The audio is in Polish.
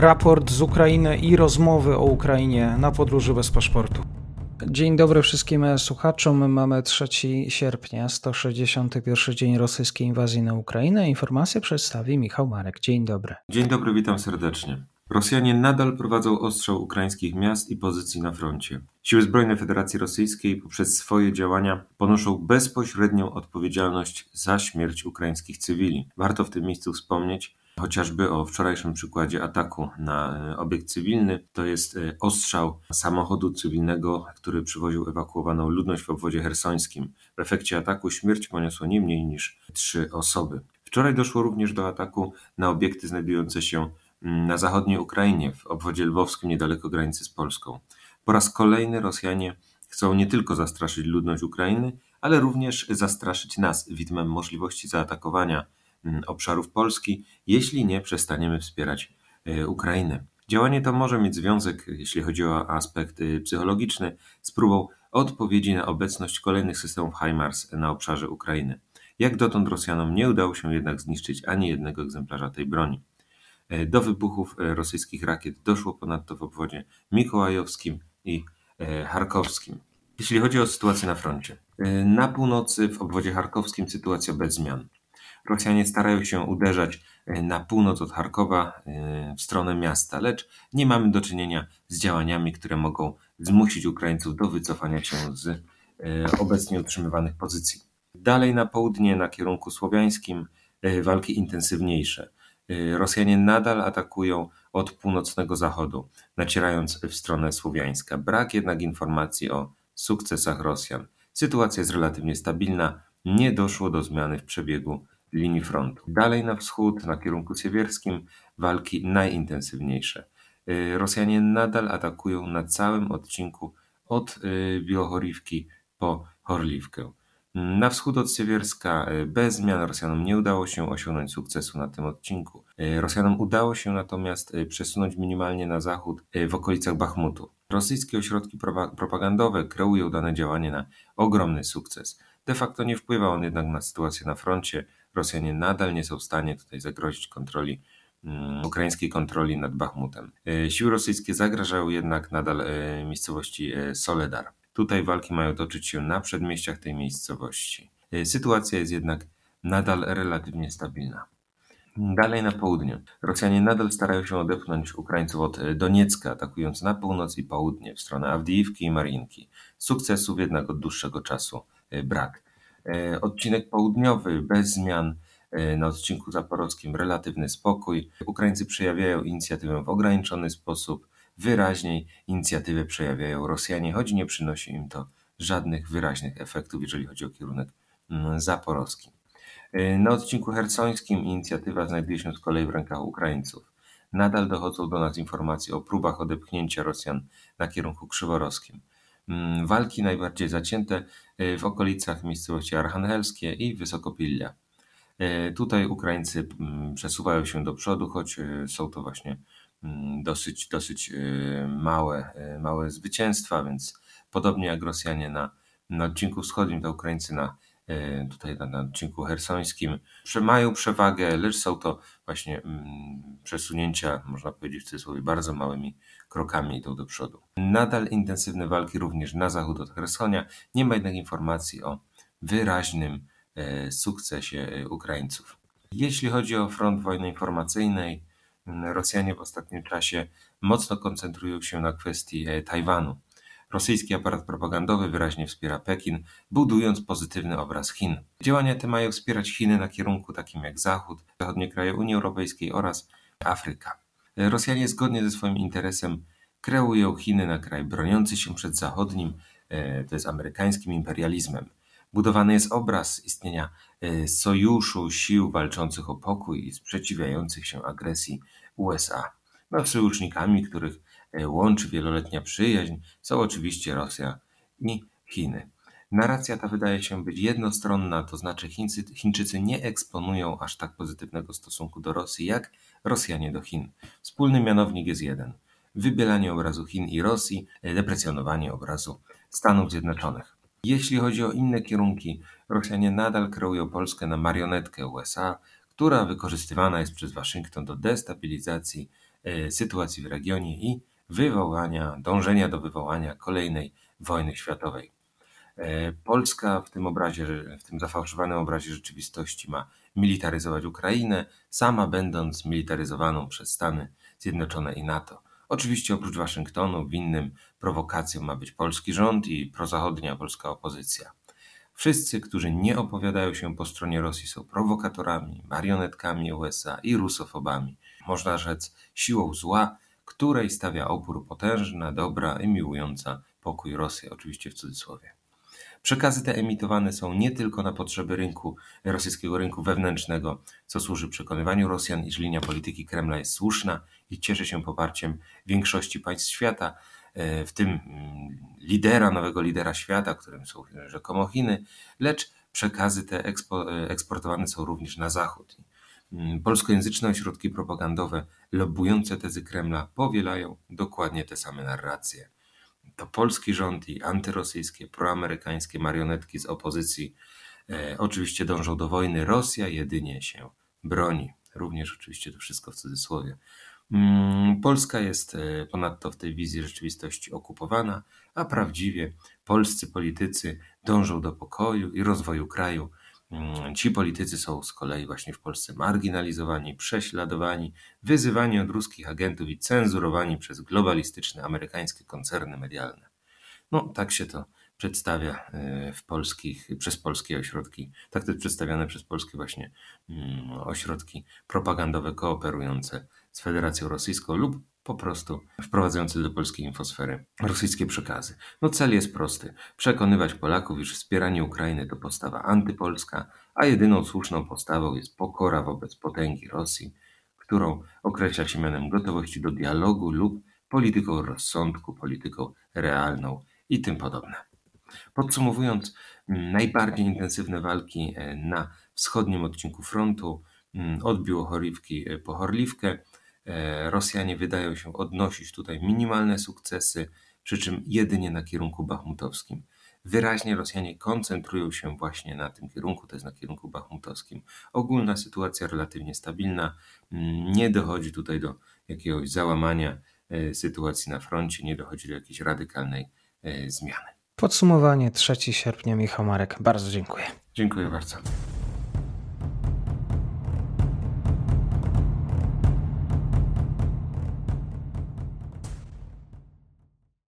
raport z Ukrainy i rozmowy o Ukrainie na podróży bez paszportu. Dzień dobry wszystkim słuchaczom. Mamy 3 sierpnia, 161 dzień rosyjskiej inwazji na Ukrainę. Informacje przedstawi Michał Marek. Dzień dobry. Dzień dobry, witam serdecznie. Rosjanie nadal prowadzą ostrzał ukraińskich miast i pozycji na froncie. Siły zbrojne Federacji Rosyjskiej poprzez swoje działania ponoszą bezpośrednią odpowiedzialność za śmierć ukraińskich cywili. Warto w tym miejscu wspomnieć, chociażby o wczorajszym przykładzie ataku na e, obiekt cywilny. To jest e, ostrzał samochodu cywilnego, który przywoził ewakuowaną ludność w obwodzie hersońskim. W efekcie ataku śmierć poniosło nie mniej niż trzy osoby. Wczoraj doszło również do ataku na obiekty znajdujące się mm, na zachodniej Ukrainie, w obwodzie lwowskim niedaleko granicy z Polską. Po raz kolejny Rosjanie chcą nie tylko zastraszyć ludność Ukrainy, ale również zastraszyć nas widmem możliwości zaatakowania obszarów Polski, jeśli nie przestaniemy wspierać e, Ukrainę. Działanie to może mieć związek, jeśli chodzi o aspekt y, psychologiczny, z próbą odpowiedzi na obecność kolejnych systemów HIMARS na obszarze Ukrainy. Jak dotąd Rosjanom nie udało się jednak zniszczyć ani jednego egzemplarza tej broni. E, do wybuchów e, rosyjskich rakiet doszło ponadto w obwodzie mikołajowskim i charkowskim. Jeśli chodzi o sytuację na froncie. Na północy w obwodzie charkowskim sytuacja bez zmian. Rosjanie starają się uderzać e, na północ od Charkowa e, w stronę miasta, lecz nie mamy do czynienia z działaniami, które mogą zmusić Ukraińców do wycofania się z e, obecnie utrzymywanych pozycji. Dalej na południe, na kierunku słowiańskim, walki intensywniejsze. Rosjanie nadal atakują od północnego zachodu, nacierając w stronę słowiańska. Brak jednak informacji o sukcesach Rosjan. Sytuacja jest relatywnie stabilna, nie doszło do zmiany w przebiegu linii frontu. Dalej na wschód, na kierunku siewierskim, walki najintensywniejsze. Y, Rosjanie nadal atakują na całym odcinku od y, Biochorivki po Chorliwkę. Na wschód od Siewierska y, bez zmian Rosjanom nie udało się osiągnąć sukcesu na tym odcinku. Rosjanom udało się natomiast przesunąć minimalnie na zachód w okolicach Bachmutu. Rosyjskie ośrodki propagandowe kreują dane działanie na ogromny sukces. De facto nie wpływa on jednak na sytuację na froncie, Rosjanie nadal nie są w stanie tutaj zagrozić kontroli mm, ukraińskiej kontroli nad Bachmutem. E, siły rosyjskie zagrażają jednak nadal e, miejscowości e, Soledar. Tutaj walki mają toczyć się na przedmieściach tej miejscowości. Sytuacja jest jednak nadal relatywnie stabilna. Dalej na południe. Rosjanie nadal starają się odepchnąć Ukraińców od Doniecka, atakując na północ i południe w stronę Awdijiwki i Marinki. Sukcesów jednak od dłuższego czasu brak. E, odcinek południowy bez zmian, e, na odcinku zaporowskim relatywny spokój. Ukraińcy przejawiają inicjatywę w ograniczony sposób, wyraźniej inicjatywę przejawiają Rosjanie, choć nie przynosi im to żadnych wyraźnych efektów, jeżeli chodzi o kierunek mm, zaporowski. E, na odcinku hersońskim inicjatywa znajduje się z kolei w rękach Ukraińców. Nadal dochodzą do nas informacje o próbach odepchnięcia Rosjan na kierunku krzyworowskim. Mm, walki najbardziej zacięte w okolicach miejscowości Archangelskie i Wysokopillia. E, tutaj Ukraińcy mm, przesuwają się do przodu, choć e, są to właśnie mm, dosyć, dosyć małe, małe zwycięstwa, więc podobnie jak Rosjanie na, na odcinku wschodnim, to Ukraińcy na tutaj na, odcinku hersońskim mają przewagę, lecz są to właśnie przesunięcia, można powiedzieć w cudzysłowie, bardzo małymi krokami idą do przodu. Nadal intensywne walki również na zachód od Hersonia. Nie ma jednak informacji o wyraźnym e, sukcesie e, Ukraińców. Jeśli chodzi o front wojny informacyjnej, Rosjanie w ostatnim czasie mocno koncentrują się na kwestii e, Tajwanu. Rosyjski aparat propagandowy wyraźnie wspiera Pekin, budując pozytywny obraz Chin. Działania te mają wspierać Chiny na kierunku takim jak Zachód, zachodnie kraje Unii Europejskiej oraz Afryka. Rosjanie zgodnie ze swoim interesem kreują Chiny na kraj broniący się przed zachodnim, e, to jest amerykańskim imperializmem. Budowany jest obraz istnienia e, sojuszu sił walczących o pokój i sprzeciwiających się agresji USA. No, sojusznikami, których łączy wieloletnia przyjaźń, są oczywiście Rosja i Chiny. Narracja ta wydaje się być jednostronna, to znaczy Chińcy, Chińczycy nie eksponują aż tak pozytywnego stosunku do Rosji jak Rosjanie do Chin. Wspólny mianownik jest jeden: wybielanie obrazu Chin i Rosji, deprecjonowanie obrazu Stanów Zjednoczonych. Jeśli chodzi o inne kierunki, Rosjanie nadal kreują Polskę na marionetkę USA, która wykorzystywana jest przez Waszyngton do destabilizacji sytuacji w regionie i wywołania, dążenia do wywołania kolejnej wojny światowej. Polska w tym obrazie, w tym zafałszowanym obrazie rzeczywistości ma militaryzować Ukrainę, sama będąc militaryzowaną przez Stany Zjednoczone i NATO. Oczywiście oprócz Waszyngtonu winnym prowokacją ma być polski rząd i prozachodnia polska opozycja. Wszyscy, którzy nie opowiadają się po stronie Rosji są prowokatorami, marionetkami USA i rusofobami. Można rzec siłą zła, której stawia opór potężna, dobra i miłująca pokój Rosja, oczywiście w cudzysłowie. Przekazy te emitowane są nie tylko na potrzeby rynku, rosyjskiego rynku wewnętrznego, co służy przekonywaniu Rosjan, iż linia polityki Kremla jest słuszna i cieszy się poparciem większości państw świata, e, w tym mm, lidera, nowego lidera świata, którym są rzekomo Chiny, lecz przekazy te ekspo, e, eksportowane są również na zachód. Mm, polskojęzyczne ośrodki propagandowe lobujące tezy Kremla powielają dokładnie te same narracje to polski rząd i antyrosyjskie, proamerykańskie marionetki z opozycji e, oczywiście dążą do wojny. Rosja jedynie się broni. Również oczywiście to wszystko w cudzysłowie. Mm, Polska jest e, ponadto w tej wizji rzeczywistości okupowana, a prawdziwie polscy politycy dążą do pokoju i rozwoju kraju, ci politycy są z kolei właśnie w Polsce marginalizowani, prześladowani, wyzywani od ruskich agentów i cenzurowani przez globalistyczne amerykańskie koncerny medialne. No, tak się to przedstawia e, w polskich, przez polskie ośrodki, tak to jest przedstawiane przez polskie właśnie mm, ośrodki propagandowe kooperujące z Federacją Rosyjską lub po prostu wprowadzający do polskiej infosfery rosyjskie przekazy. No cel jest prosty. Przekonywać Polaków, iż wspieranie Ukrainy to postawa antypolska, a jedyną słuszną postawą jest pokora wobec potęgi Rosji, którą określa się mianem gotowości do dialogu lub polityką rozsądku, polityką realną i tym podobne. Podsumowując, najbardziej intensywne walki e, na wschodnim odcinku frontu mm, od Biłochorywki e, po Horliwkę Rosjanie wydają się odnosić tutaj minimalne sukcesy, przy czym jedynie na kierunku bachmutowskim. Wyraźnie Rosjanie koncentrują się właśnie na tym kierunku, to jest na kierunku bachmutowskim. Ogólna sytuacja relatywnie stabilna, mm, nie dochodzi tutaj do jakiegoś załamania e, sytuacji na froncie, nie dochodzi do jakiejś radykalnej e, zmiany. Podsumowanie 3 sierpnia Michał Marek. Bardzo dziękuję. Dziękuję bardzo.